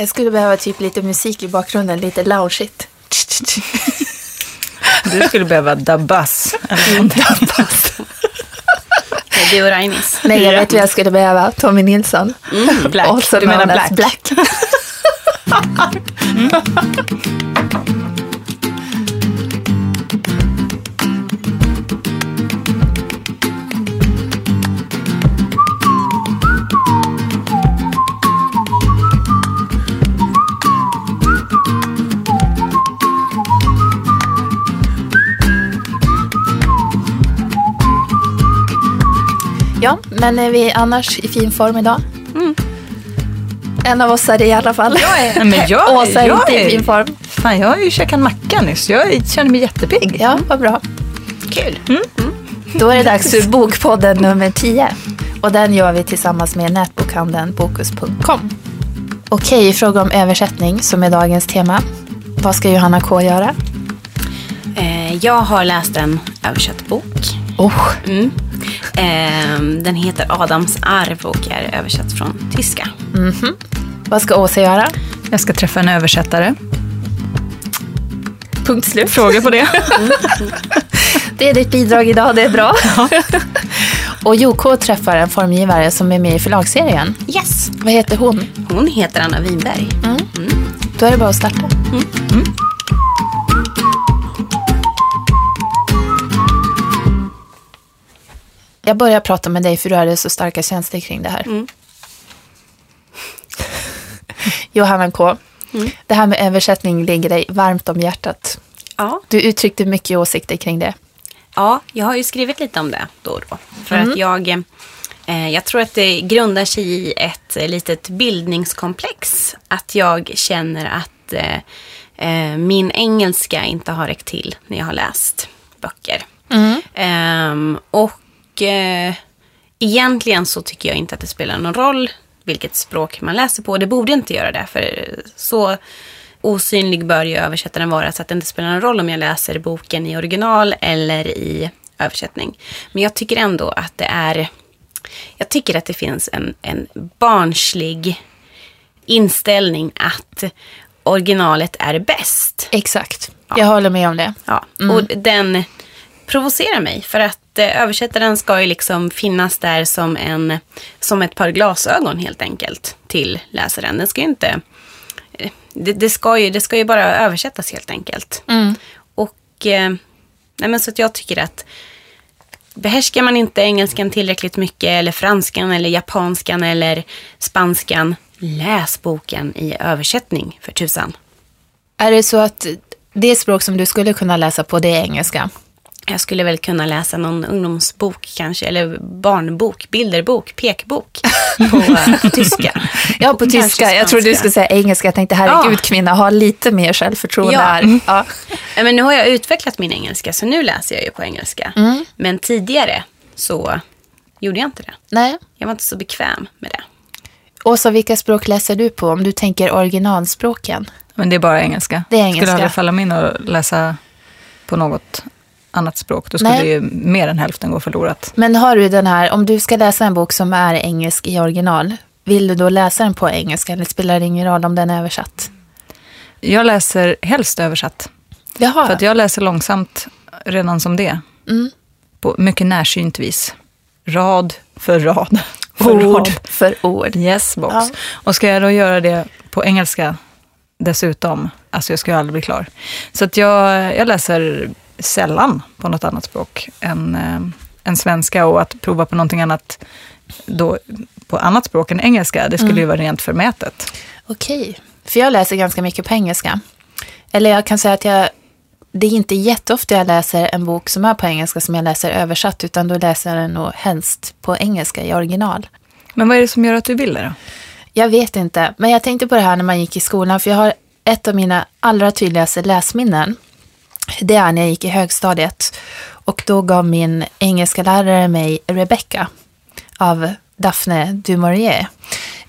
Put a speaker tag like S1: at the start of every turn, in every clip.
S1: Jag skulle behöva typ lite musik i bakgrunden, lite loungeigt.
S2: Du skulle behöva.
S1: Dabbas.
S3: Det är du och Rainis.
S1: Nej, jag vet vad jag skulle behöva. Tommy Nilsson.
S3: Mm, black.
S1: Also
S2: Du menar Black.
S1: Black. Ja, men är vi annars i fin form idag? En av oss är det i alla fall.
S2: Men jag,
S1: Åsa är
S2: jag
S1: inte i fin form.
S2: Fan, jag har ju käkat en macka nyss. Jag känner mig jättepigg.
S1: Ja, vad bra.
S3: Kul.
S1: Då är det dags för Bokpodden nummer 10. Och den gör vi tillsammans med nätbokhandeln Bokus.com. Okej, i fråga om översättning som är dagens tema. Vad ska Johanna K göra?
S3: Eh, jag har läst en översatt bok.
S1: Oh,
S3: Mm. Eh, den heter Adams arv och är översatt från tyska.
S1: vad ska Åsa göra?
S2: Jag ska träffa en översättare.
S1: Punkt slut.
S2: Fråga på det.
S1: Det är ditt bidrag idag, det är bra. Och JK träffar en formgivare som är med i förlagsserien.
S3: Yes.
S1: Vad heter hon?
S3: Hon heter Anna Winberg.
S1: Då är det bara att starta. Jag börjar prata med dig för du hade så starka känslor kring det här. Johanna K. Det här med översättning ligger dig varmt om hjärtat.
S3: Ja.
S1: Du uttryckte mycket åsikter kring det.
S3: ja, jag har ju skrivit lite om det då och då. För att jag, eh, jag tror att det grundar sig i ett eh, litet bildningskomplex. Att jag känner att eh, eh, min engelska inte har räckt till när jag har läst böcker. Ehm, och eh, egentligen så tycker jag inte att det spelar någon roll vilket språk man läser på. Det borde inte göra det, för så osynlig bör ju översättaren vara så att det inte spelar någon roll om jag läser boken i original eller i översättning. Men jag tycker ändå att det är... Jag tycker att det finns en, en barnslig inställning att originalet är bäst.
S1: Exakt. Jag håller med om det.
S3: Ja, och den provocerar mig för att eh, översättaren ska ju liksom finnas där som, en, som ett par glasögon helt enkelt till läsaren. Den ska ju inte... eh, Det, det, ska, ju, det ska ju bara översättas helt enkelt. Och eh, nej men så att jag tycker att behärskar man inte engelskan tillräckligt mycket eller franskan eller japanskan eller spanskan, läs boken i översättning för tusan.
S1: Är det så att det språk som du skulle kunna läsa på det är engelska?
S3: Jag skulle väl kunna läsa någon ungdomsbok kanske, eller barnbok, bilderbok, pekbok på eh, tyska.
S1: Ja, på
S3: Kanske
S1: tyska. Jag trodde du skulle säga engelska. Jag tänkte herregud
S3: Ja.
S1: kvinna, ha lite mer självförtroende
S3: Ja.
S1: här. Ja.
S3: Men nu har jag utvecklat min engelska, så nu läser jag ju på engelska.
S1: Mm.
S3: Men tidigare så gjorde jag inte det.
S1: Nej.
S3: Jag var inte så bekväm med det.
S1: Åsa, vilka språk läser du på om du tänker originalspråken?
S2: Men det är bara engelska.
S1: Det är engelska.
S2: Skulle aldrig falla mig in att läsa på något annat språk. Då skulle
S1: Nej.
S2: ju mer än hälften gå förlorat.
S1: Men har du den här, om du ska läsa en bok som är engelsk i original, vill du då läsa den på engelska eller spelar det ingen roll om den är översatt?
S2: Jag läser helst översatt.
S1: Jaha.
S2: För att jag läser långsamt redan som det.
S1: Mm.
S2: På mycket närsynt vis. Rad för rad. För
S1: ord
S2: rad.
S1: för ord.
S2: Yes, box.
S1: Ja.
S2: Och ska jag då göra det på engelska dessutom, alltså jag ska ju aldrig bli klar. Så att jag, jag läser sällan på något annat språk än, eh, än svenska och att prova på någonting annat då, på annat språk än engelska, det skulle ju vara rent förmätet.
S1: Okej. För jag läser ganska mycket på engelska. Eller jag kan säga att jag, det är inte jätteofta jag läser en bok som är på engelska som jag läser översatt, utan då läser jag den nog helst på engelska i original.
S2: Men vad är det som gör att du vill det då?
S1: Jag vet inte, men jag tänkte på det här när man gick i skolan, för jag har ett av mina allra tydligaste läsminnen. Det är när jag gick i högstadiet och då gav min engelska lärare mig Rebecca av Daphne du Maurier.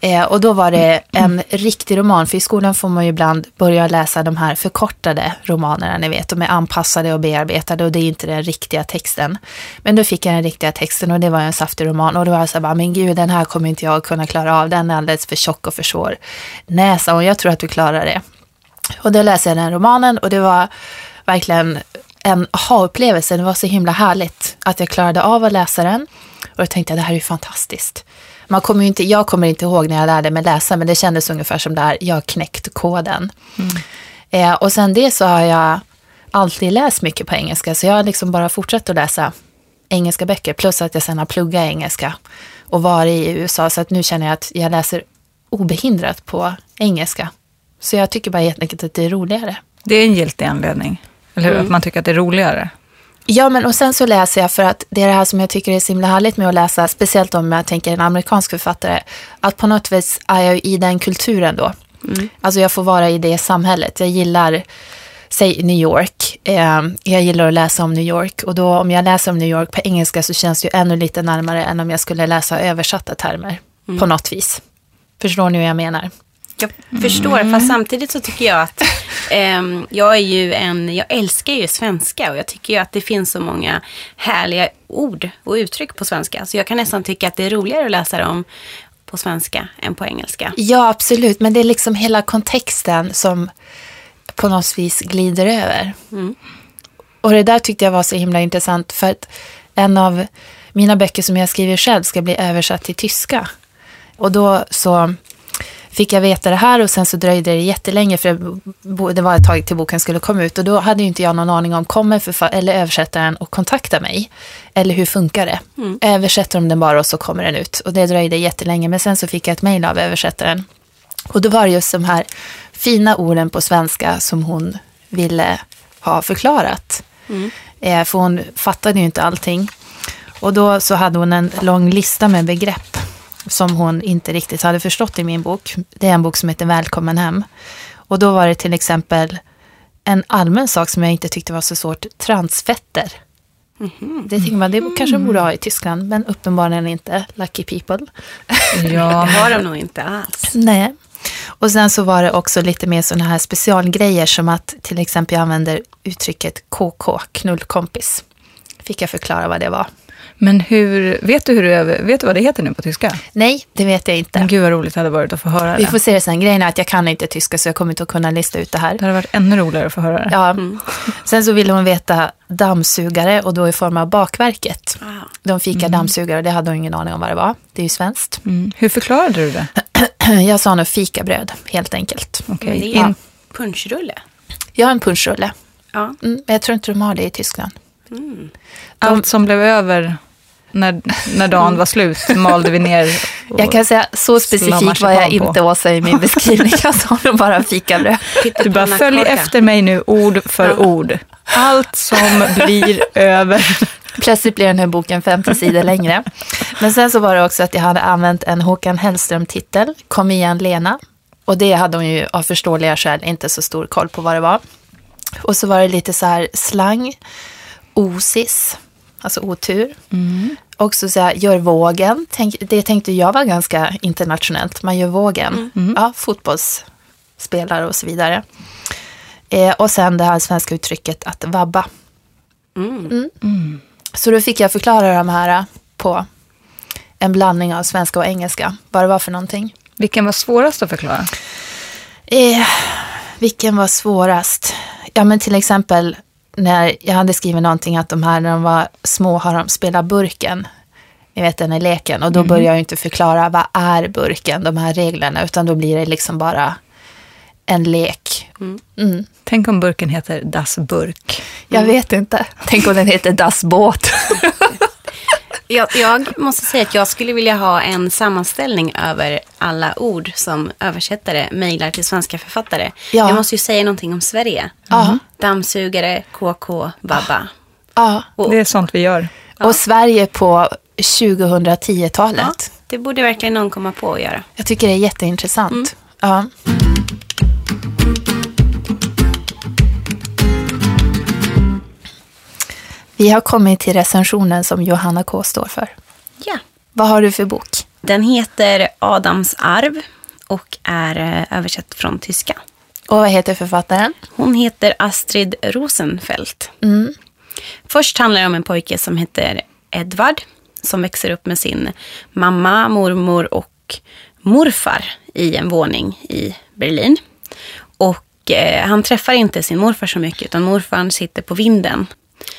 S1: Eh, och då var det en riktig roman, för i skolan får man ju ibland börja läsa de här förkortade romanerna, ni vet, de är anpassade och bearbetade och det är inte den riktiga texten. Men då fick jag den riktiga texten och det var en saftig roman och då var jag så här, bara, men gud, den här kommer inte jag kunna klara av, den är alldeles för tjock och för svår. Nej, sa hon, jag tror att du klarar det. Och då läste jag den romanen och det var verkligen en aha-upplevelse. Det var så himla härligt att jag klarade av att läsa den. Och då tänkte jag, det här är fantastiskt. Man kommer inte, jag kommer inte ihåg när jag lärde mig läsa, men det kändes ungefär som där, jag har knäckt koden. Mm. Eh, och sen det så har jag alltid läst mycket på engelska, så jag har liksom bara fortsatt att läsa engelska böcker, plus att jag sen har pluggat engelska och varit i USA, så att nu känner jag att jag läser obehindrat på engelska. Så jag tycker bara helt enkelt att det är roligare.
S2: Det är en giltig anledning, eller hur? Mm. Att man tycker att det är roligare.
S1: Ja, men och sen så läser jag för att det är det här som jag tycker är så himla härligt med att läsa, speciellt om jag tänker en amerikansk författare, att på något vis är jag i den kulturen då. Mm. Alltså jag får vara i det samhället. Jag gillar, säg New York, eh, jag gillar att läsa om New York och då om jag läser om New York på engelska så känns det ju ännu lite närmare än om jag skulle läsa översatta termer mm. på något vis. Förstår ni hur jag menar?
S3: Jag förstår, mm. fast samtidigt så tycker jag att eh, jag är ju en, jag älskar ju svenska och jag tycker ju att det finns så många härliga ord och uttryck på svenska. Så jag kan nästan tycka att det är roligare att läsa dem på svenska än på engelska.
S1: Ja, absolut, men det är liksom hela kontexten som på något vis glider över. Mm. Och det där tyckte jag var så himla intressant för att en av mina böcker som jag skriver själv ska bli översatt till tyska. Och då så fick jag veta det här och sen så dröjde det jättelänge för det var ett tag till boken skulle komma ut och då hade inte jag någon aning om kommer eller översättaren att kontakta mig? Eller hur funkar det? Mm. Översätter de den bara och så kommer den ut och det dröjde jättelänge men sen så fick jag ett mejl av översättaren och då var det just de här fina orden på svenska som hon ville ha förklarat. Mm. Eh, för hon fattade ju inte allting. Och då så hade hon en lång lista med begrepp som hon inte riktigt hade förstått i min bok. Det är en bok som heter Välkommen hem. Och då var det till exempel en allmän sak som jag inte tyckte var så svårt, transfetter. Mm -hmm. Det tycker man, det kanske de borde ha i Tyskland, men uppenbarligen inte. Lucky people.
S3: Ja, det har de nog inte alls.
S1: Nej. Och sen så var det också lite mer sådana här specialgrejer som att till exempel jag använder uttrycket KK, knullkompis. Fick jag förklara vad det var.
S2: Men hur, vet du, hur du, vet du vad det heter nu på tyska?
S1: Nej, det vet jag inte.
S2: Men gud vad roligt det hade varit att få höra det.
S1: Vi får se det sen. Grejen är att jag kan inte tyska så jag kommer inte att kunna lista ut det här.
S2: Det hade varit ännu roligare att få höra det.
S1: Ja. Mm. Sen så ville hon veta dammsugare och då i form av bakverket. Ah. De fikar mm. dammsugare och det hade hon ingen aning om vad det var. Det är ju svenskt.
S2: Mm. Hur förklarade du det?
S1: jag sa nog fikabröd, helt enkelt.
S3: Okay. Det är en punschrulle.
S1: Ja, en punschrulle. Ja. Mm, men jag tror inte de har det i Tyskland. Mm.
S2: Allt som blev över när, när dagen var slut malde vi ner.
S1: Jag kan säga så specifik var jag inte Åsa i min beskrivning. Jag sa nog bara fikabröd.
S2: Du bara följ efter mig nu ord för ja. ord. Allt som blir över.
S1: Plötsligt blir den här boken 50 sidor längre. Men sen så var det också att jag hade använt en Håkan Hellström-titel, Kom igen Lena. Och det hade hon ju av förståeliga skäl inte så stor koll på vad det var. Och så var det lite så här slang, osis, alltså otur. Mm. Också så här, gör vågen. Tänk, det tänkte jag var ganska internationellt. Man gör vågen. Mm. mm. Ja, fotbollsspelare och så vidare. Eh, och sen det här svenska uttrycket att vabba. Mm. mm. mm. Så då fick jag förklara de här på en blandning av svenska och engelska. Vad det var för någonting.
S2: Vilken var svårast att förklara?
S1: Eh, vilken var svårast? Ja, men till exempel när jag hade skrivit någonting att de här när de var små har de spelat burken. Ni vet den här leken. Och då mm. börjar jag inte förklara vad är burken, de här reglerna. Utan då blir det liksom bara en lek. Mm.
S2: Mm. Tänk om burken heter Das Burk.
S1: Jag vet inte. Tänk om den heter Das Båt.
S3: Jag, jag, måste säga att jag skulle vilja ha en sammanställning över alla ord som översättare mejlar till svenska författare. Ja. Jag måste ju säga någonting om Sverige. Mm. Dammsugare, KK, Babba.
S2: Ja. Det är sånt vi gör.
S1: Ja. Och Sverige på 2010-talet. Ja,
S3: det borde verkligen någon komma på att göra.
S1: Jag tycker det är jätteintressant. Mm. Ja. Vi har kommit till recensionen som Johanna K står för.
S3: Ja.
S1: Vad har du för bok?
S3: Den heter Adams arv och är eh, översatt från tyska.
S1: Och vad heter författaren?
S3: Hon heter Astrid Rosenfeldt. Först handlar det om en pojke som heter Edvard som växer upp med sin mamma, mormor och morfar i en våning i Berlin. Och eh, han träffar inte sin morfar så mycket utan morfar sitter på vinden.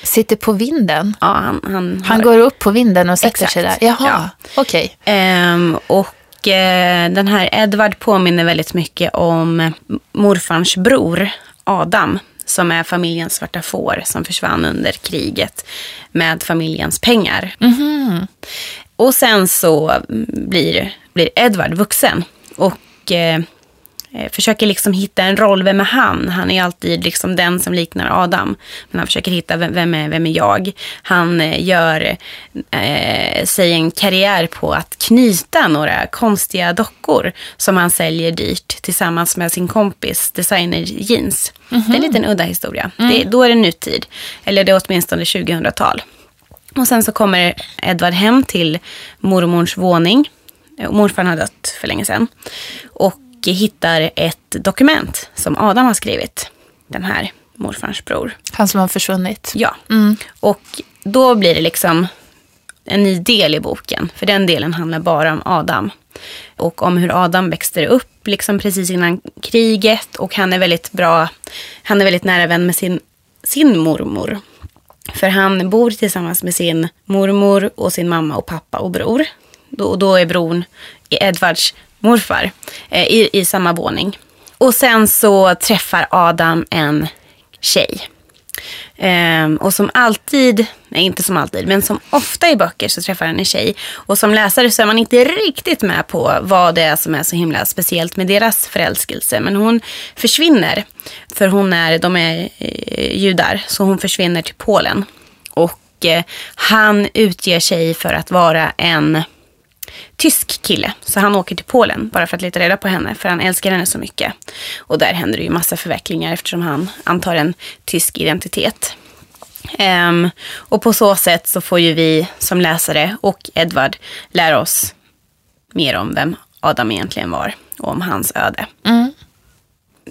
S1: Sitter på vinden.
S3: Ja, han, han,
S1: Han går upp på vinden och sätter
S3: Exakt.
S1: sig där. Jaha,
S3: Ja.
S1: okej.
S3: Ehm, och eh, den här Edvard påminner väldigt mycket om morfarns bror Adam. Som är familjens svarta får som försvann under kriget med familjens pengar. Och sen så mm, blir, blir Edvard vuxen och eh, försöker liksom hitta en roll. Vem är han? Han är alltid liksom den som liknar Adam. Men han försöker hitta vem, vem, är, vem är jag? Han eh, gör eh, sig en karriär på att knyta några konstiga dockor som han säljer dyrt tillsammans med sin kompis designer jeans. Det är en liten udda historia. Det, då är det nutid. Eller det är åtminstone 2000-tal. Och sen så kommer Edvard hem till mormors våning. Morfar har dött för länge sedan. Och hittar ett dokument som Adam har skrivit. Den här morfarns bror.
S1: Han som har försvunnit.
S3: Ja. Och då blir det liksom en ny del i boken. För den delen handlar bara om Adam. Och om hur Adam växte upp liksom precis innan kriget. Och han är väldigt bra, han är väldigt nära vän med sin, sin mormor. För han bor tillsammans med sin mormor och sin mamma och pappa och bror. Då, och då är bron Edvards morfar eh, i, i samma våning. Och sen så träffar Adam en tjej. Ehm, och som alltid, nej inte som alltid, men som ofta i böcker så träffar han en tjej. Och som läsare så är man inte riktigt med på vad det är som är så himla speciellt med deras förälskelse. Men hon försvinner, för hon är, de är eh, judar, så hon försvinner till Polen. Och eh, han utger sig för att vara en tysk kille. Så han åker till Polen bara för att leta reda på henne. För han älskar henne så mycket. Och där händer det ju massa förvecklingar eftersom han antar en tysk identitet. Um, och på så sätt så får ju vi som läsare och Edvard lära oss mer om vem Adam egentligen var och om hans öde. Mm.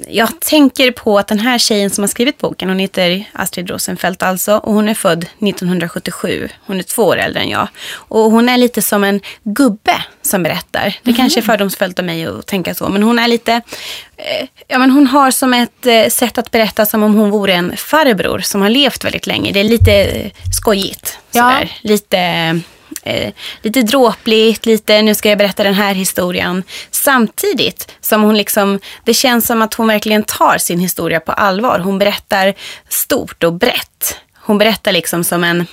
S3: Jag tänker på att den här tjejen som har skrivit boken, hon heter Astrid Rosenfeldt alltså, och hon är född 1977. Hon är två år äldre än jag. Och hon är lite som en gubbe som berättar. Det kanske är fördomsfullt av mig att tänka så, men hon är lite, eh, ja men hon har som ett eh, sätt att berätta som om hon vore en farbror som har levt väldigt länge. Det är lite eh, skojigt.
S1: Ja.
S3: Sådär. Lite eh, lite dråpligt, lite nu ska jag berätta den här historien. Samtidigt som hon liksom, det känns som att hon verkligen tar sin historia på allvar. Hon berättar stort och brett. Hon berättar liksom som en,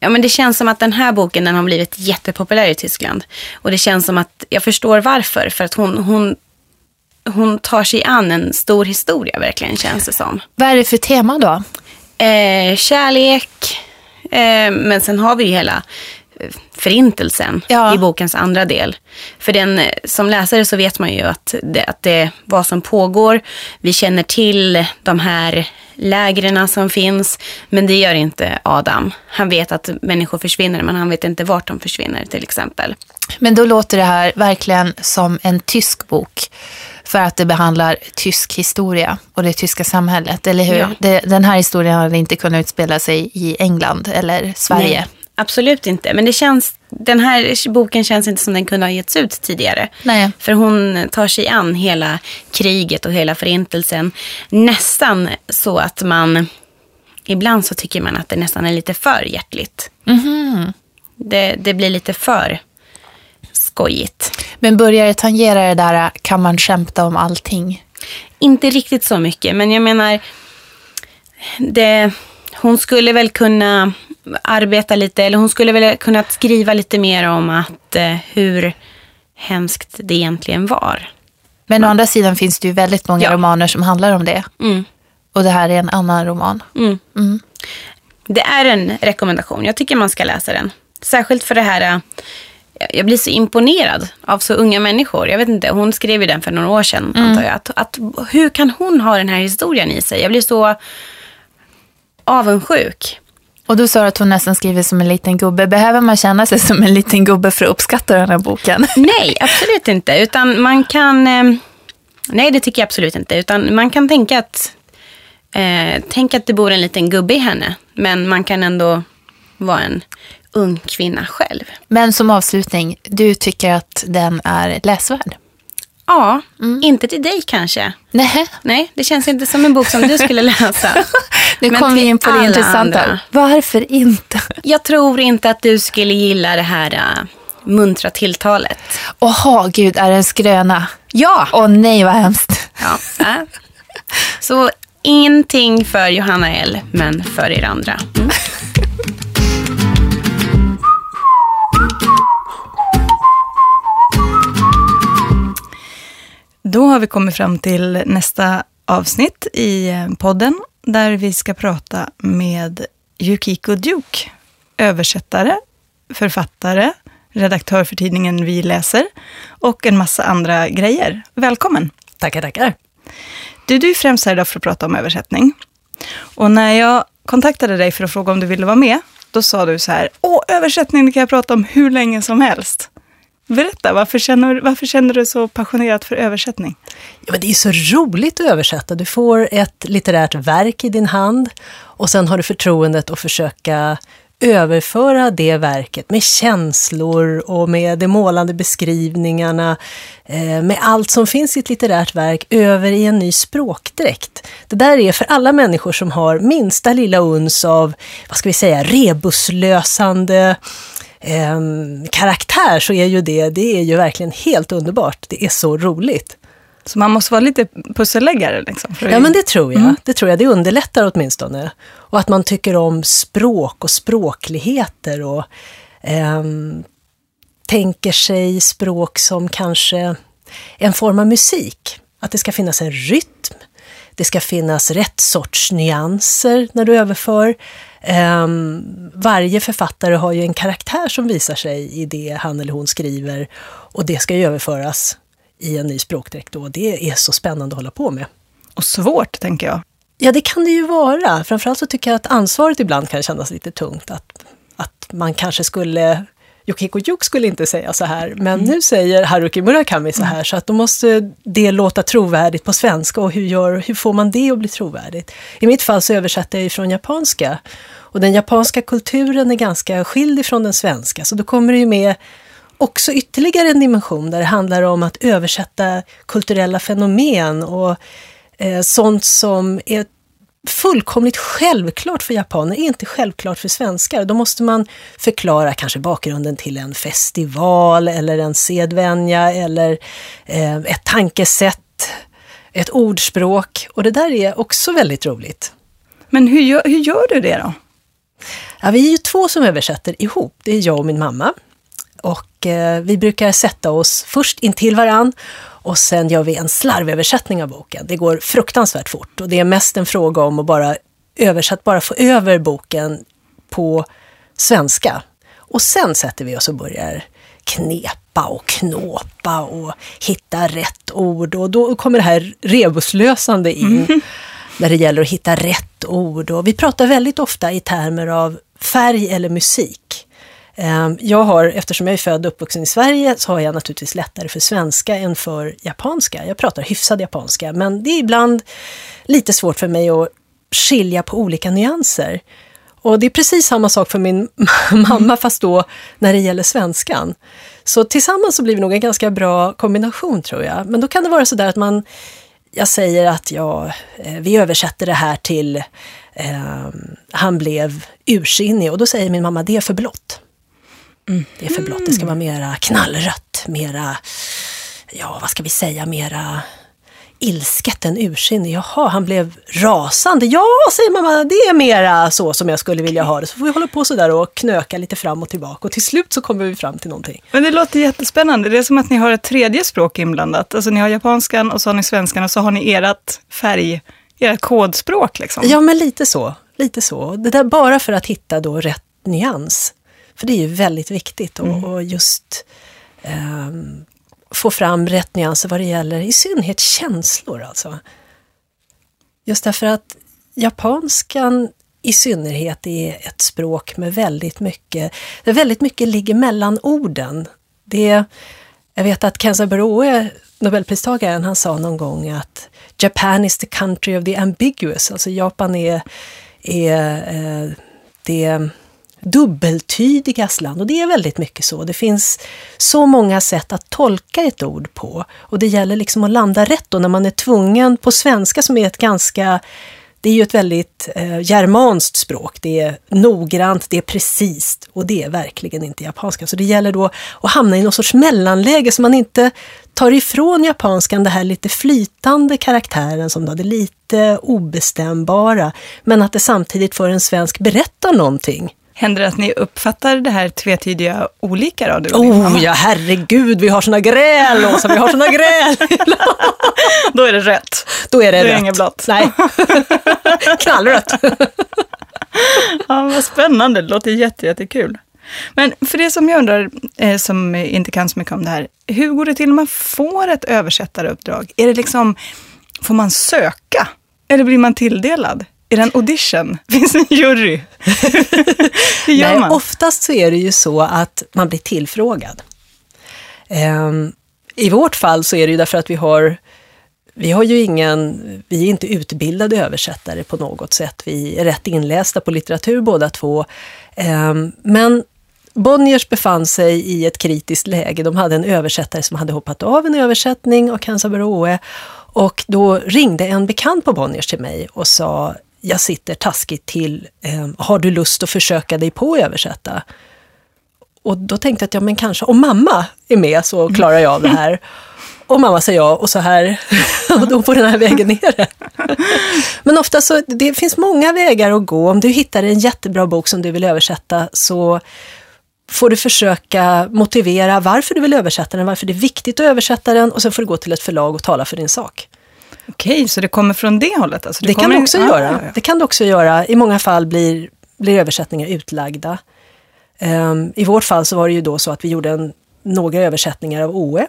S3: ja men det känns som att den här boken den har blivit jättepopulär i Tyskland. Och det känns som att, jag förstår varför, för att hon, hon hon tar sig an en stor historia verkligen känns det som.
S1: Vad är det för tema då?
S3: Eh, kärlek, men sen har vi ju hela eh, förintelsen
S1: Ja.
S3: i bokens andra del. För den, eh, som läsare så vet man ju att det, att det vad som pågår. Vi känner till de här lägren som finns, men det gör inte Adam. Han vet att människor försvinner, men han vet inte vart de försvinner till exempel.
S1: Men då låter det här verkligen som en tysk bok. För att det behandlar tysk historia och det tyska samhället, eller hur?
S3: Ja.
S1: Det, den här historien hade inte kunnat utspela sig i England eller Sverige.
S3: Nej, absolut inte. Men det känns, den här boken känns inte som den kunde ha getts ut tidigare.
S1: Nej.
S3: För hon tar sig an hela kriget och hela förintelsen. Nästan så att man... Ibland så tycker man att det nästan är lite för hjärtligt. Det, det blir lite för skojigt.
S1: Men börjar det tangera det där, kan man skämta om allting?
S3: Inte riktigt så mycket, men jag menar... Det, hon skulle väl kunna arbeta lite, eller hon skulle väl kunna skriva lite mer om att eh, hur hemskt det egentligen var.
S1: Men å andra sidan finns det ju väldigt många
S3: Ja.
S1: romaner som handlar om det.
S3: Mm.
S1: Och det här är en annan roman.
S3: Mm. Det är en rekommendation. Jag tycker man ska läsa den. Särskilt för det här... Jag blir så imponerad av så unga människor. Jag vet inte, hon skrev ju den för några år sedan antar jag. Att, att, hur kan hon ha den här historien i sig? Jag blir så avundsjuk.
S1: Och du sa att hon nästan skriver som en liten gubbe. Behöver man känna sig som en liten gubbe för att uppskatta den här boken?
S3: Nej, absolut inte. Utan man kan... Eh, nej, det tycker jag absolut inte. Utan man kan tänka att... Eh, tänk att det bor en liten gubbe i henne. Men man kan ändå vara en ung kvinna själv.
S1: Men som avslutning, du tycker att den är läsvärd?
S3: Ja, mm. inte till dig kanske.
S1: Nej.
S3: Nej, det känns inte som en bok som du skulle läsa.
S1: nu kommer vi in på det intressanta. Andra. Varför inte?
S3: Jag tror inte att du skulle gilla det här uh, muntra tilltalet.
S1: Åh, gud, är det en skröna?
S3: Ja.
S1: Åh nej, vad hemskt.
S3: Ja, äh. Så ingenting för Johanna L, men för er andra. Mm.
S2: Då har vi kommit fram till nästa avsnitt i eh, podden där vi ska prata med Yukiko Duke, översättare, författare, redaktör för tidningen Vi läser och en massa andra grejer. Välkommen!
S4: Tackar, tackar!
S2: Du, du är främst här idag för att prata om översättning. Och när jag kontaktade dig för att fråga om du ville vara med, då sa du så här, åh, översättning kan jag prata om hur länge som helst. Berätta, varför känner, varför känner du så passionerat för översättning?
S4: Ja, men det är så roligt att översätta. Du får ett litterärt verk i din hand och sen har du förtroendet att försöka överföra det verket med känslor och med de målande beskrivningarna, eh, med allt som finns i ett litterärt verk, över i en ny språkdräkt. Det där är för alla människor som har minsta lilla uns av, vad ska vi säga, rebuslösande eh, karaktär så är ju det, det är ju verkligen helt underbart. Det är så roligt.
S2: Så man måste vara lite pusselläggare? Liksom,
S4: ja, men det tror jag. Mm. Det tror jag. Det underlättar åtminstone. Och att man tycker om språk och språkligheter och eh, tänker sig språk som kanske en form av musik. Att det ska finnas en rytm, det ska finnas rätt sorts nyanser när du överför. Um, varje författare har ju en karaktär som visar sig i det han eller hon skriver och det ska ju överföras i en ny språkdräkt och det är så spännande att hålla på med.
S2: Och svårt, tänker jag.
S4: Ja, det kan det ju vara. Framförallt så tycker jag att ansvaret ibland kan kännas lite tungt. Att, att man kanske skulle Yukiko Juk skulle inte säga så här, men mm. nu säger Haruki Murakami så här, mm. så att då måste det låta trovärdigt på svenska och hur, gör, hur får man det att bli trovärdigt? I mitt fall så översätter jag ju från japanska och den japanska kulturen är ganska skild ifrån den svenska, så då kommer det ju med också ytterligare en dimension där det handlar om att översätta kulturella fenomen och eh, sånt som är fullkomligt självklart för japaner är inte självklart för svenskar. Då måste man förklara kanske bakgrunden till en festival eller en sedvänja eller eh, ett tankesätt, ett ordspråk. Och det där är också väldigt roligt.
S2: Men hur gör, hur gör du det då?
S4: Ja, vi är ju två som översätter ihop. Det är jag och min mamma. Och eh, vi brukar sätta oss först intill varann och sen gör vi en slarvöversättning av boken. Det går fruktansvärt fort och det är mest en fråga om att bara översätta, bara få över boken på svenska. Och sen sätter vi oss och börjar knepa och knåpa och hitta rätt ord och då kommer det här rebuslösande in. Mm. När det gäller att hitta rätt ord och vi pratar väldigt ofta i termer av färg eller musik. Ehm, jag har, eftersom jag är född och uppvuxen i Sverige, så har jag naturligtvis lättare för svenska än för japanska. Jag pratar hyfsad japanska, men det är ibland lite svårt för mig att skilja på olika nyanser. Och det är precis samma sak för min mamma, fast då när det gäller svenskan. Så tillsammans så blir vi nog en ganska bra kombination tror jag. Men då kan det vara så där att man, jag säger att ja, eh, vi översätter det här till eh, han blev ursinnig och då säger min mamma det är för blått. Mm. Det är för blått. Det ska vara mera knallrött, mera, ja vad ska vi säga, mera ilsket än ursinnig. Jaha, han blev rasande. Ja, säger mamma, det är mera så som jag skulle vilja ha det. Så får vi hålla på sådär och knöka lite fram och tillbaka och till slut så kommer vi fram till någonting.
S2: Men det låter jättespännande. Det är som att ni har ett tredje språk inblandat. Alltså ni har japanskan och så har ni svenskan och så har ni ert färg, ert kodspråk liksom.
S4: Ja, men lite så. Lite så. Det där bara för att hitta då rätt nyans. För det är ju väldigt viktigt mm. och, just eh, få fram rätt nyanser vad det gäller i synnerhet känslor alltså. Just därför att japanskan i synnerhet är ett språk med väldigt mycket, där väldigt mycket ligger mellan orden. Det, jag vet att Kenza Baroe, nobelpristagaren, han sa någon gång att Japan is the country of the ambiguous, alltså Japan är, är eh, det dubbeltydigas land. Och det är väldigt mycket så. Det finns så många sätt att tolka ett ord på. Och det gäller liksom att landa rätt då när man är tvungen på svenska som är ett ganska det är ju ett väldigt eh, germanskt språk. Det är noggrant, det är precis och det är verkligen inte japanska. Så det gäller då att hamna i någon sorts mellanläge så man inte tar ifrån japanskan det här lite flytande karaktären som då det lite obestämbara, men att det samtidigt för en svensk berättar någonting.
S2: Händer det att ni uppfattar det här tvetydiga olika då? Du
S4: oh ja, herregud, vi har såna gräl, Åsa, vi har såna gräl!
S2: då är det rätt.
S4: Då är det
S2: Då
S4: rött.
S2: inget blått.
S4: Nej, knallrött.
S2: ja, vad spännande, det låter jätte, jättekul. Men för det som jag undrar, eh, som inte kan så mycket om det här, hur går det till när man får ett översättaruppdrag? Är det liksom, får man söka? Eller blir man tilldelad? Är det en audition? Finns det en jury? Hur gör
S4: Nej,
S2: man?
S4: oftast så är det ju så att man blir tillfrågad. Ehm, I vårt fall så är det ju därför att vi har vi har ju ingen, vi är inte utbildade översättare på något sätt. Vi är rätt inlästa på litteratur båda två. Ehm, men Bonniers befann sig i ett kritiskt läge. De hade en översättare som hade hoppat av en översättning av Kansa Baroe. Och då ringde en bekant på Bonniers till mig och sa jag sitter taskigt till, eh, har du lust att försöka dig på att översätta? Och då tänkte jag att ja, men kanske om mamma är med så klarar jag av det här. Och mamma säger ja och så här, och då på den här vägen ner det. Men ofta så, det finns många vägar att gå. Om du hittar en jättebra bok som du vill översätta så får du försöka motivera varför du vill översätta den, varför det är viktigt att översätta den och sen får du gå till ett förlag och tala för din sak.
S2: Okej, så det kommer från det hållet? Alltså,
S4: Det, kan
S2: kommer
S4: du
S2: in-
S4: också
S2: Ah,
S4: göra.
S2: ja, ja.
S4: Det kan du också göra. I många fall blir, blir översättningar utlagda. Ehm, I vårt fall så var det ju då så att vi gjorde en, några översättningar av OE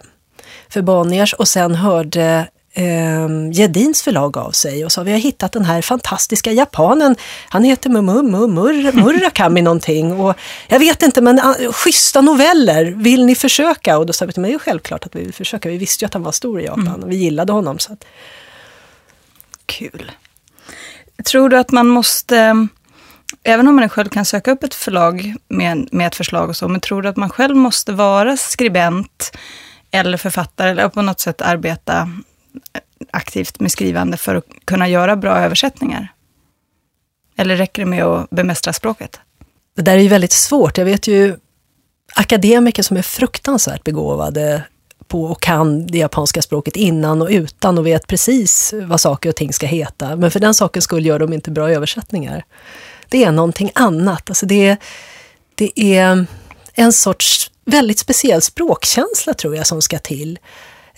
S4: för Bonniers och sen hörde um, Gedins förlag av sig och sa vi har hittat den här fantastiska japanen. Han heter Murakami någonting och jag vet inte men uh, schyssta noveller, vill ni försöka? Och då sa vi till mig, det självklart att vi vill försöka. Vi visste ju att han var stor i Japan och vi gillade honom. Så att,
S2: Kul. Tror du att man måste, även om man själv kan söka upp ett förlag med, med ett förslag och så, men tror du att man själv måste vara skribent eller författare eller på något sätt arbeta aktivt med skrivande för att kunna göra bra översättningar? Eller räcker det med att bemästra språket?
S4: Det där är ju väldigt svårt. Jag vet ju akademiker som är fruktansvärt begåvade på och kan det japanska språket innan och utan och vet precis vad saker och ting ska heta. Men för den sakens skull gör de inte bra översättningar. Det är någonting annat. Alltså det, är, det är en sorts väldigt speciell språkkänsla tror jag som ska till.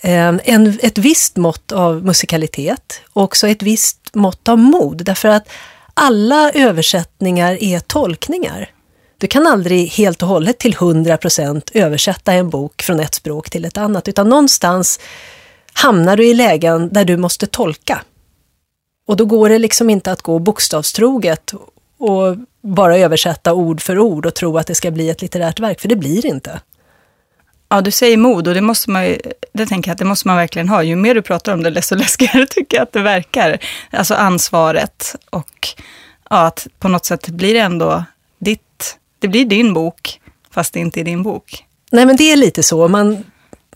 S4: Ehm, en, ett visst mått av musikalitet och också ett visst mått av mod. Därför att alla översättningar är tolkningar. Du kan aldrig helt och hållet till 100% översätta en bok från ett språk till ett annat, utan någonstans hamnar du i lägen där du måste tolka. Och då går det liksom inte att gå bokstavstroget och bara översätta ord för ord och tro att det ska bli ett litterärt verk, för det blir det inte.
S2: Ja, du säger mod och det måste man ju, det tänker jag att det måste man verkligen ha. Ju mer du pratar om det, desto läskigare tycker jag att det verkar. Alltså ansvaret och ja, att på något sätt blir det ändå det blir din bok, fast det inte är din bok.
S4: Nej, men det är lite så. Man,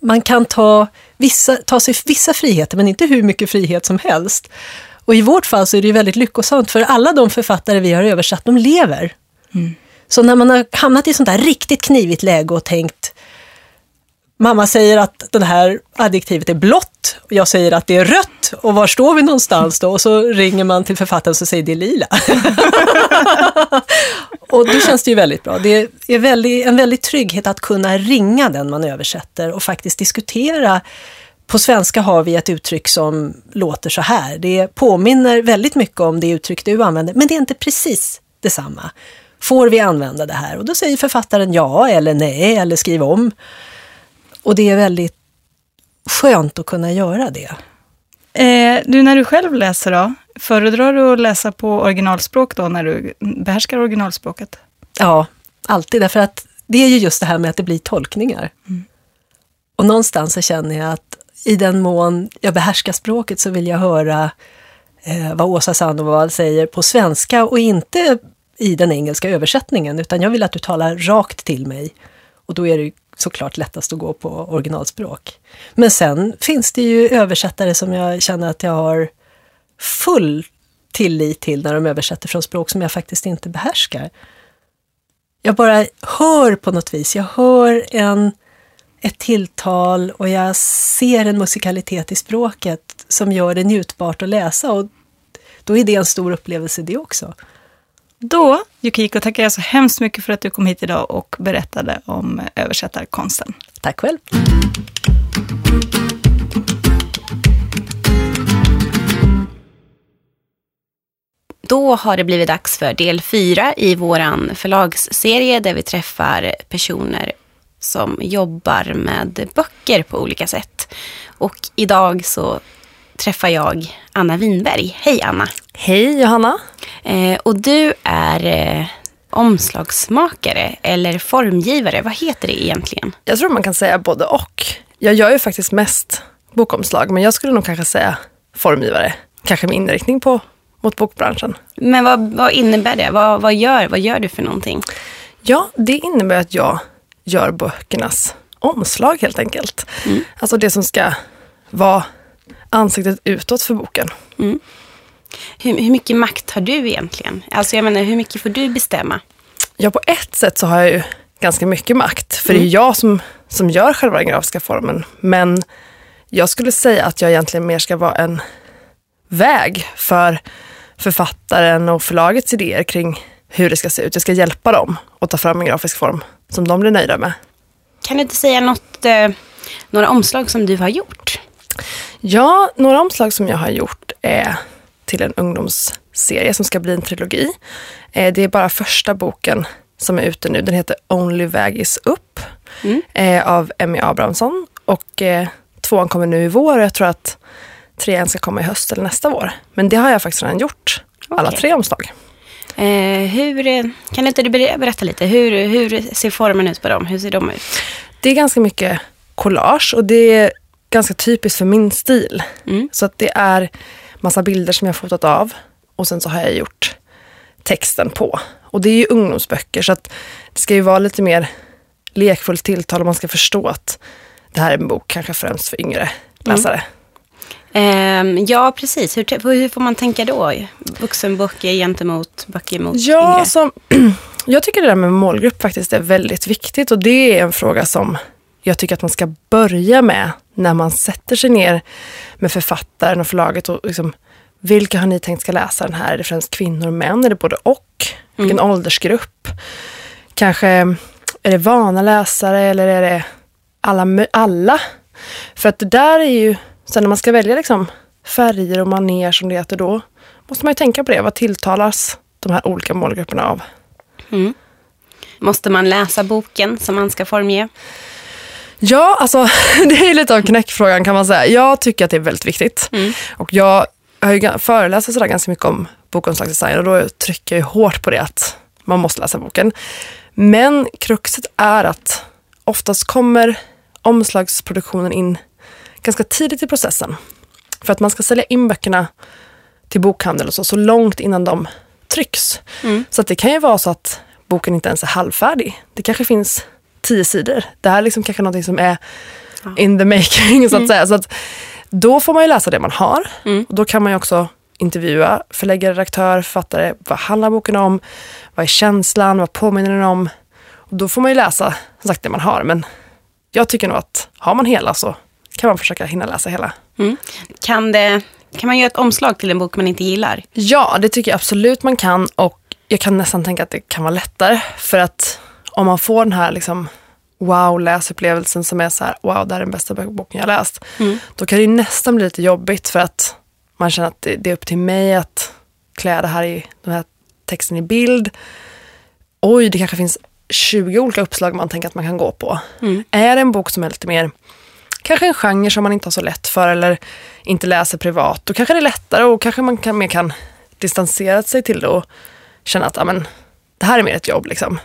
S4: man kan ta, vissa, ta sig vissa friheter, men inte hur mycket frihet som helst. Och i vårt fall så är det ju väldigt lyckosamt, för alla de författare vi har översatt, de lever. Så när man har hamnat i sånt där riktigt knivigt läge och tänkt, mamma säger att det här adjektivet är blått, och jag säger att det är rött, och var står vi någonstans då? Och så ringer man till författaren och säger det är lila. och då känns det ju väldigt bra. Det är väldigt, en väldig trygghet att kunna ringa den man översätter och faktiskt diskutera. På svenska har vi ett uttryck som låter så här. Det påminner väldigt mycket om det uttryck du använder, men det är inte precis detsamma. Får vi använda det här? Och då säger författaren ja eller nej eller skriv om. Och det är väldigt skönt att kunna göra det.
S2: Eh, du, när du själv läser då, Föredrar du att läsa på originalspråk då när du behärskar originalspråket?
S4: Ja, alltid. Därför att det är ju just det här med att det blir tolkningar. Mm. Och någonstans så känner jag att i den mån jag behärskar språket så vill jag höra eh, vad Åsa Sandoval säger på svenska och inte i den engelska översättningen, utan jag vill att du talar rakt till mig. Och då är det såklart lättast att gå på originalspråk. Men sen finns det ju översättare som jag känner att jag har full tillit till när de översätter från språk som jag faktiskt inte behärskar. Jag bara hör på något vis, jag hör en, ett tilltal och jag ser en musikalitet i språket som gör det njutbart att läsa och då är det en stor upplevelse det också.
S2: Då, Yukiko, tackar jag så hemskt mycket för att du kom hit idag och berättade om översättarkonsten.
S4: Tack själv.
S3: Då har det blivit dags för del fyra i vår förlagsserie där vi träffar personer som jobbar med böcker på olika sätt. Och idag så träffar jag Anna Winberg. Hej Anna!
S5: Hej Johanna!
S3: Eh, och du är eh, omslagsmakare eller formgivare. Vad heter det egentligen?
S5: Jag tror man kan säga både och. Jag gör ju faktiskt mest bokomslag, men jag skulle nog kanske säga formgivare. Kanske med inriktning på, mot bokbranschen.
S3: Men vad, vad innebär det? Vad, vad, gör, vad gör du för någonting?
S5: Ja, det innebär att jag gör böckernas omslag helt enkelt. Mm. Alltså det som ska vara ansiktet utåt för boken. Mm.
S3: Hur, hur, mycket makt har du egentligen? Alltså jag menar, hur mycket får du bestämma?
S5: Ja, på ett sätt så har jag ju ganska mycket makt. För mm. det är mm. jag som, som gör själva den grafiska formen. Men jag skulle säga att jag egentligen mer ska vara en väg för författaren och förlagets idéer kring hur det ska se ut. Jag ska hjälpa dem att ta fram en grafisk form som de blir nöjda med.
S3: Kan du inte säga något, eh, några omslag som du har gjort?
S5: Ja, några omslag som jag har gjort är till en ungdomsserie som ska bli en trilogi. Eh, det är bara första boken som är ute nu. Den heter Only väg is up mm. Eh, av Emmy Abrahamsson. Och eh, tvåan kommer nu i vår och jag tror att trean ska komma i höst eller nästa vår. Men det har jag faktiskt redan gjort. Okay. Alla tre omslag.
S3: Eh, hur, kan inte du berätta lite? Hur, hur ser formen ut på dem? Hur ser de ut?
S5: Det är ganska mycket collage och det är ganska typiskt för min stil. Mm. Så att det är massa bilder som jag fotat av och sen så har jag gjort texten på. Och det är ju ungdomsböcker så att det ska ju vara lite mer lekfullt tilltal och man ska förstå att det här är en bok kanske främst för yngre läsare.
S3: Mm. Um, ja, precis. Hur, hur, får man tänka då? Vuxenböcker gentemot böcker mot
S5: ja,
S3: yngre?
S5: Som, jag tycker det där med målgrupp faktiskt är väldigt viktigt och det är en fråga som jag tycker att man ska börja med när man sätter sig ner med författaren och förlaget och liksom, vilka har ni tänkt ska läsa den här? Är det främst kvinnor och män? Är det både och? Vilken mm. åldersgrupp? Kanske är det vana läsare eller är det alla? alla? För att det där är ju, sen när man ska välja liksom färger och maner som det heter då, måste man ju tänka på det. Vad tilltalas de här olika målgrupperna av? Mm.
S3: Måste man läsa boken som man ska formge?
S5: Ja, alltså det är lite av knäckfrågan kan man säga. Jag tycker att det är väldigt viktigt. Mm. Och jag har ju föreläst sådär ganska mycket om bokomslagsdesign och då trycker jag hårt på det att man måste läsa boken. Men kruxet är att oftast kommer omslagsproduktionen in ganska tidigt i processen. För att man ska sälja in böckerna till bokhandel och så, så långt innan de trycks. Mm. Så att det kan ju vara så att boken inte ens är halvfärdig. Det kanske finns tio sidor. Det här är liksom kanske något som är in the making så att mm. säga. Så att då får man ju läsa det man har. Mm. Och då kan man ju också intervjua förläggare, redaktör, författare. Vad handlar boken om? Vad är känslan? Vad påminner den om? Och då får man ju läsa som sagt det man har. Men jag tycker nog att har man hela så kan man försöka hinna läsa hela. Mm.
S3: Kan, det, kan man göra ett omslag till en bok man inte gillar?
S5: Ja, det tycker jag absolut man kan. Och jag kan nästan tänka att det kan vara lättare. För att om man får den här liksom wow-läsupplevelsen som är så här, wow, det här är den bästa boken jag läst. Mm. Då kan det nästan bli lite jobbigt för att man känner att det, det, är upp till mig att klä det här i, den här texten i bild. Oj, det kanske finns 20 olika uppslag man tänker att man kan gå på. Mm. Är det en bok som är lite mer kanske en genre som man inte har så lätt för eller inte läser privat. Då kanske det är lättare och kanske man kan, mer kan distansera sig till det och känna att amen, det här är mer ett jobb. Liksom.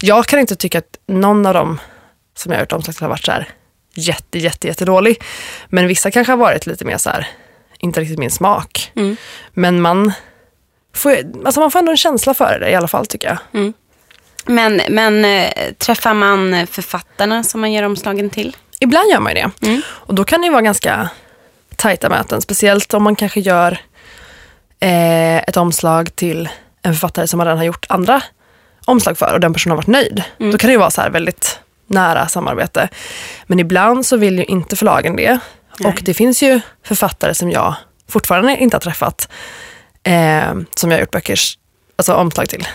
S5: Jag kan inte tycka att någon av dem som jag har gjort omslag till har varit så här jätte, jätte, jätte dålig. Men vissa kanske har varit lite mer så här, inte riktigt min smak.
S3: Mm.
S5: Men man får, alltså man får ändå en känsla för det i alla fall tycker jag.
S3: Men, men eh, träffar man författarna som man gör omslagen till?
S5: Ibland gör man ju det.
S3: Mm.
S5: Och då kan det ju vara ganska tajta möten. Speciellt om man kanske gör eh, ett omslag till en författare som man redan har gjort andra omslag för och den personen har varit nöjd.
S3: Mm.
S5: Då kan det ju vara så här väldigt nära samarbete. Men ibland så vill ju inte förlagen det.
S3: Nej.
S5: Och det finns ju författare som jag fortfarande inte har träffat eh, som jag har gjort böckers alltså omslag till.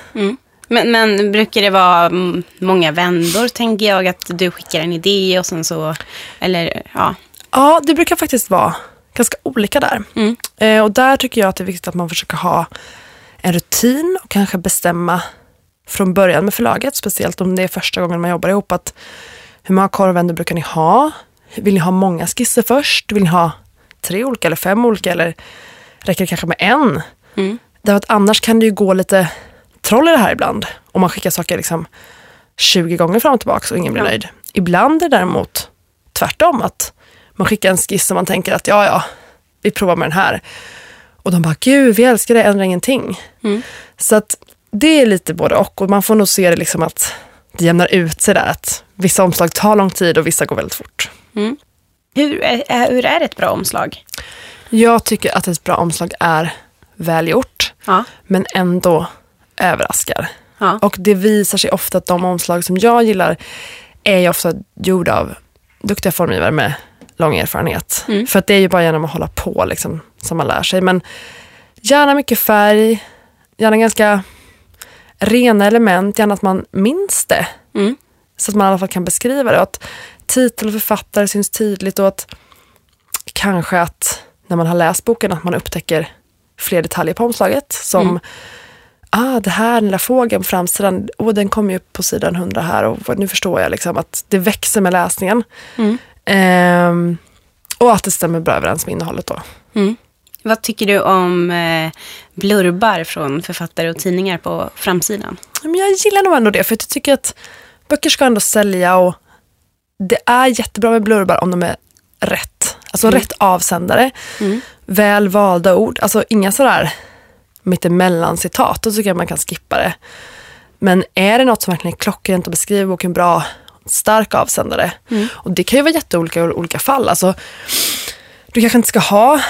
S3: Men, men brukar det vara mm, många vändor, tänker jag, att du skickar en idé och sen så, eller ja.
S5: Ja, det brukar faktiskt vara ganska olika där.
S3: Mm.
S5: Eh, och där tycker jag att det är viktigt att man försöker ha en rutin och kanske bestämma från början med förlaget, speciellt om det är första gången man jobbar ihop, att hur många korvvändor brukar ni ha? Vill ni ha många skisser först? Vill ni ha tre olika eller fem olika eller räcker det kanske med en?
S3: Mm.
S5: Därför att annars kan det ju gå lite troll i det här ibland. Om man skickar saker liksom 20 gånger fram och tillbaka och ingen blir
S3: Ja.
S5: nöjd. Ibland är det däremot tvärtom. Att man skickar en skiss och man tänker att ja, ja, vi provar med den här. Och de bara, gud, vi älskar det, ändra ingenting.
S3: Mm.
S5: Så att det är lite både och. Och man får nog se det liksom att det jämnar ut sig där. Att vissa omslag tar lång tid och vissa går väldigt fort.
S3: Hur, är, är- hur är ett bra omslag?
S5: Jag tycker att ett bra omslag är välgjort,
S3: Ja.
S5: men ändå överraskar.
S3: Ja.
S5: Och det visar sig ofta att de omslag som jag gillar är ju ofta gjorda av duktiga formgivare med lång erfarenhet.
S3: Mm.
S5: För att det är ju bara genom att hålla på liksom, som man lär sig. Men gärna mycket färg, gärna ganska rena element, gärna att man minns det.
S3: Mm.
S5: Så att man i alla fall kan beskriva det. Och att titel och författare syns tydligt och att kanske att när man har läst boken att man upptäcker fler detaljer på omslaget. Som,
S3: Mm.
S5: ah det här, den lilla fågeln på framsidan, oh, den kommer ju på sidan 100 här och nu förstår jag liksom att det växer med läsningen.
S3: Mm.
S5: Ehm, och att det stämmer bra överens med innehållet då.
S3: Mm. Vad tycker du om eh, blurbar från författare och tidningar på framsidan?
S5: Men jag gillar nog ändå det, för jag tycker att böcker ska ändå sälja och det är jättebra med blurbar om de är rätt. Alltså
S3: Mm.
S5: rätt avsändare,
S3: Mm.
S5: väl valda ord. Alltså inga sådär mittemellan citat, då tycker jag man kan skippa det. Men är det något som verkligen är klockrent och beskriver boken bra, stark avsändare.
S3: Mm.
S5: Och det kan ju vara jätteolika i olika fall. Alltså, du kanske inte ska ha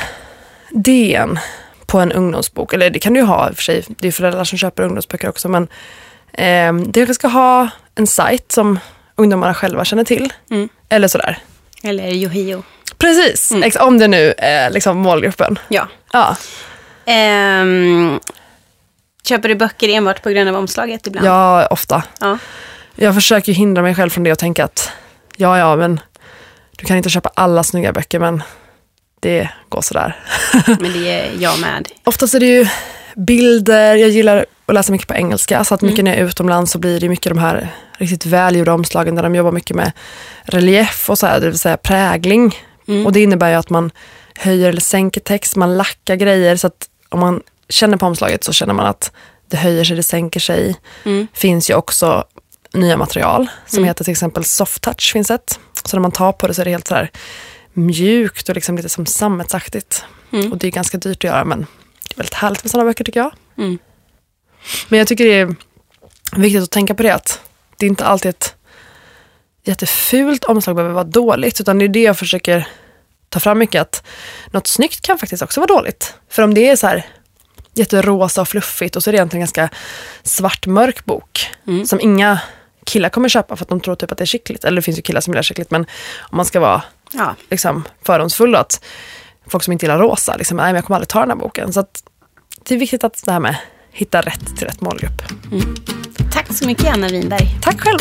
S5: DN på en ungdomsbok. Eller det kan du ju ha i och för sig. Det är föräldrar som köper ungdomsböcker också. Men eh, du kanske ska ha en sajt som ungdomarna själva känner till.
S3: Mm.
S5: Eller sådär.
S3: Eller Yohio?
S5: Precis,
S3: Mm.
S5: ex- om det nu är liksom målgruppen.
S3: Ja.
S5: Ja.
S3: Ehm, köper du böcker enbart på grund av omslaget ibland?
S5: ja, ofta.
S3: Ja.
S5: Jag försöker hindra mig själv från det och tänka att ja, ja, men du kan inte köpa alla snygga böcker, men det går sådär.
S3: Men det är jag med.
S5: Oftast är det ju bilder, jag gillar att läsa mycket på engelska, så att mycket när jag är utomlands så blir det mycket de här riktigt välgjorda omslagen där de jobbar mycket med relief och så här, det vill säga prägling.
S3: Mm.
S5: Och det innebär ju att man höjer eller sänker text, man lackar grejer så att om man känner på omslaget så känner man att det höjer sig, det sänker sig.
S3: Mm.
S5: finns ju också nya material som
S3: Mm.
S5: heter till exempel soft touch finns ett. Så när man tar på det så är det helt så här mjukt och liksom lite som sammetsaktigt.
S3: Mm.
S5: Och det är ganska dyrt att göra men det är väldigt härligt med sådana böcker tycker jag.
S3: Mm.
S5: Men jag tycker det är viktigt att tänka på det att det är inte alltid ett jättefult omslag behöver vara dåligt utan det är det jag försöker ta fram mycket att något snyggt kan faktiskt också vara dåligt. För om det är så här jätterosa och fluffigt och så är det egentligen en ganska svart-mörk bok
S3: Mm.
S5: som inga killar kommer köpa för att de tror typ att det är skickligt. Eller det finns ju killar som gillar skickligt men om man ska vara
S3: Ja.
S5: liksom, fördomsfull att folk som inte gillar rosa, liksom, nej men jag kommer aldrig ta den här boken. Så att det är viktigt att det här med hitta rätt till rätt målgrupp.
S3: Tack så mycket Anna Winberg.
S5: Tack själv!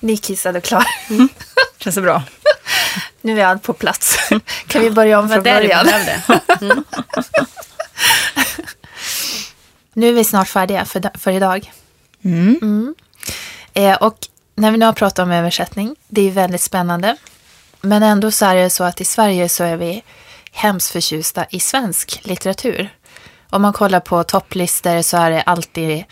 S1: Ni kissade klar.
S2: Känns det bra?
S1: Nu är allt på plats. Kan vi börja om från
S3: Vad det
S1: början?
S3: behövde.
S1: Nu är vi snart färdiga för, för idag.
S2: Mm.
S1: Eh, och när vi nu har pratat om översättning, det är väldigt spännande. Men ändå så är det så att i Sverige så är vi hemskt förtjusta i svensk litteratur. Om man kollar på topplistor så är det alltid,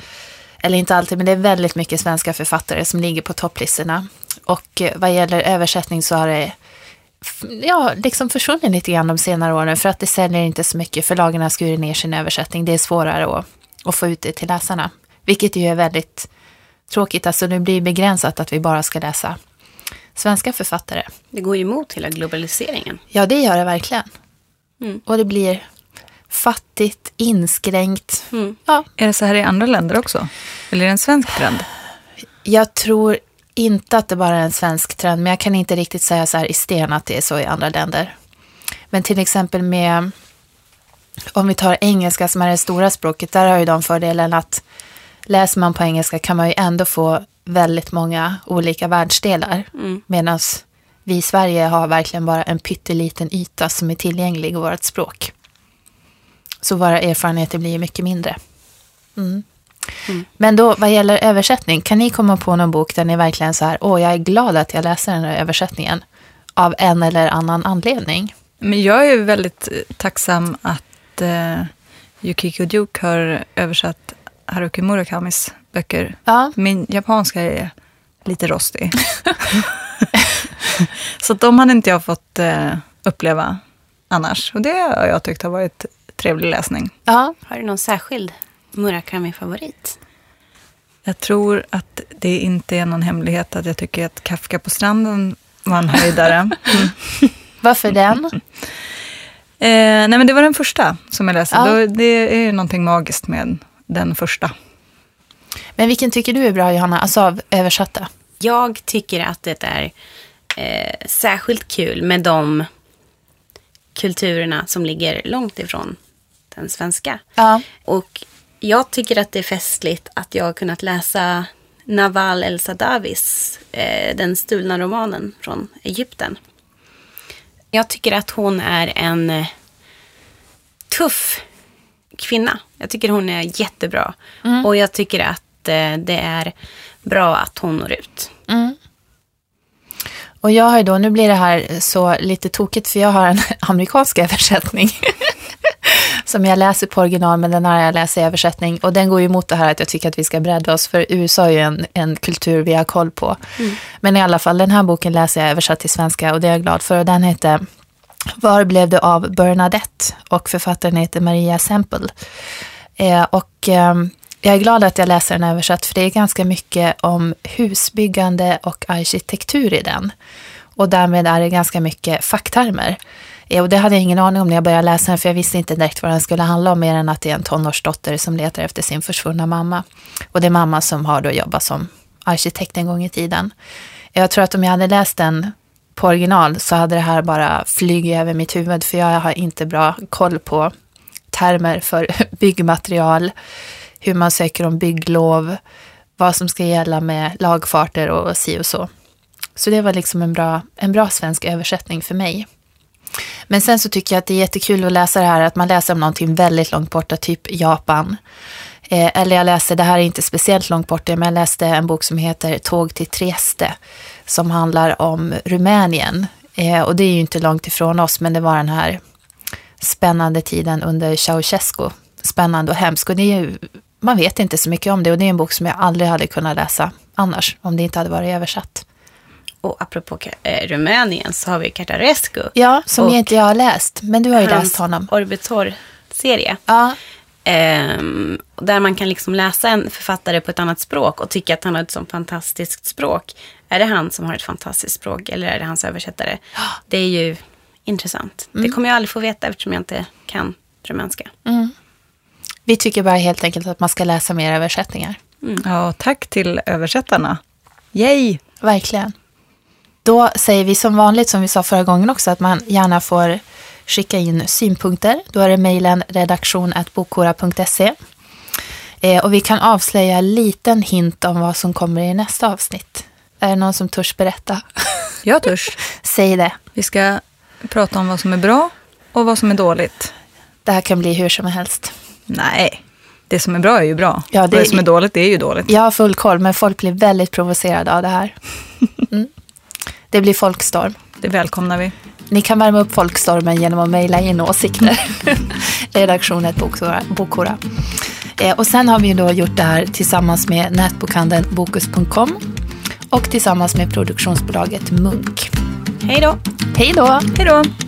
S1: eller inte alltid, men det är väldigt mycket svenska författare som ligger på topplistorna. Och eh, vad gäller översättning så har det ja, liksom försvunnit lite grann de senare åren för att det säljer inte så mycket. Förlagen har skurit ner sin översättning. Det är svårare att, att få ut det till läsarna. Vilket ju är väldigt tråkigt. Alltså det blir begränsat att vi bara ska läsa svenska författare.
S3: Det går ju emot hela globaliseringen.
S1: Ja, det gör det verkligen.
S3: Mm.
S1: Och det blir fattigt, inskränkt.
S3: Mm.
S1: Ja,
S2: Är det så här i andra länder också? Eller är det en svensk trend?
S1: jag tror inte att det bara är en svensk trend, men jag kan inte riktigt säga så här i sten att det är så i andra länder. Men till exempel med, om vi tar engelska som är det stora språket, där har ju de fördelen att läser man på engelska kan man ju ändå få väldigt många olika världsdelar.
S3: Mm.
S1: Medan vi i Sverige har verkligen bara en pytteliten yta som är tillgänglig i vårt språk. Så våra erfarenheter blir ju mycket mindre. Mm. Men då vad gäller översättning, kan ni komma på någon bok där ni verkligen så här, åh jag är glad att jag läser den här översättningen av en eller annan anledning?
S2: Men jag är ju väldigt eh, tacksam att eh, Yukiko Duke har översatt Haruki Murakamis böcker.
S1: Ja,
S2: Min japanska är lite rostig. Så de hade inte jag fått eh, uppleva annars. Och det har jag tyckt har varit trevlig läsning.
S1: ja,
S3: Har du någon särskild Murakami-favorit?
S2: Jag tror att det inte är någon hemlighet att jag tycker att Kafka på stranden var en höjdare.
S1: varför den?
S2: Eh, nej, men det var den första som jag läste.
S1: Ja.
S2: Då, det är ju någonting magiskt med den första.
S1: Men vilken tycker du är bra Johanna, alltså av översatta?
S3: Jag tycker att det är eh, särskilt kul med de kulturerna som ligger långt ifrån den svenska.
S1: Ja,
S3: Och jag tycker att det är festligt att jag har kunnat läsa Naval El Sadavis, eh, den stulna romanen från Egypten. Jag tycker att hon är en eh, tuff kvinna. Jag tycker hon är jättebra. Och jag tycker att eh, det är bra att hon når ut.
S1: och jag har ju då, nu blir det här så lite tokigt för jag har en amerikansk översättning. som jag läser på original, men den här jag läser i översättning. Och den går ju emot det här att jag tycker att vi ska bredda oss, för USA är ju en, en kultur vi har koll på. Men i alla fall, den här boken läser jag översatt till svenska och det är jag glad för. Och den heter Var blev det av Bernadette? Och författaren heter Maria Semple. Eh, och eh, jag är glad att jag läser den översatt, för det är ganska mycket om husbyggande och arkitektur i den. Och därmed är det ganska mycket facktermer. Och det hade jag ingen aning om när jag började läsa den, för jag visste inte direkt vad den skulle handla om, mer än att det är en tonårsdotter som letar efter sin försvunna mamma. Och det är mamma som har då jobbat som arkitekt en gång i tiden. Jag tror att om jag hade läst den på original så hade det här bara flugit över mitt huvud, för jag har inte bra koll på termer för byggmaterial, hur man söker om bygglov, vad som ska gälla med lagfarter och si och så. Så det var liksom en bra, en bra svensk översättning för mig. Men sen så tycker jag att det är jättekul att läsa det här, att man läser om någonting väldigt långt borta, typ Japan. Eh, eller jag läste, det här är inte speciellt långt borta, men jag läste en bok som heter Tåg till Trieste, som handlar om Rumänien. Eh, och det är ju inte långt ifrån oss, men det var den här spännande tiden under Ceausescu. Spännande och hemsk. Och det är ju, man vet inte så mycket om det och det är en bok som jag aldrig hade kunnat läsa annars, om det inte hade varit översatt.
S3: Och apropå eh, Rumänien så har vi Cartarescu.
S1: Ja, som
S3: Och
S1: jag inte jag har läst, men du har ju
S3: hans
S1: läst honom.
S3: Orbitor-serie.
S1: Ja,
S3: och där man kan liksom läsa en författare på ett annat språk och tycka att han har ett sånt fantastiskt språk. Är det han som har ett fantastiskt språk eller är det hans översättare? Det är ju intressant. Det kommer jag aldrig få veta eftersom jag inte kan rumänska.
S1: vi tycker bara helt enkelt att man ska läsa mer översättningar.
S2: Ja, tack till översättarna. Yay!
S1: Verkligen. Då säger vi som vanligt, som vi sa förra gången också, att man gärna får skicka in synpunkter. Då är det mejlen redaktion.bokhora.se. Eh, och vi kan avslöja en liten hint om vad som kommer i nästa avsnitt. Är det någon som törs berätta?
S2: Jag törs.
S1: Säg det.
S2: Vi ska prata om vad som är bra och vad som är dåligt.
S1: Det här kan bli hur som helst.
S2: Nej, det som är bra är ju bra.
S1: Ja,
S2: och
S1: det-
S2: det som är dåligt det är ju dåligt.
S1: Jag har full koll, men folk blir väldigt provocerade av det här. Mm. Det blir folkstorm.
S2: Det välkomnar vi.
S1: Ni kan värma upp folkstormen genom att mejla in åsikter. Redaktionen Bokhora. Eh, och sen har vi då gjort det här tillsammans med nätbokhandeln Bokus.com och tillsammans med produktionsbolaget Munk.
S3: Hej då!
S1: Hej då!
S2: Hej då!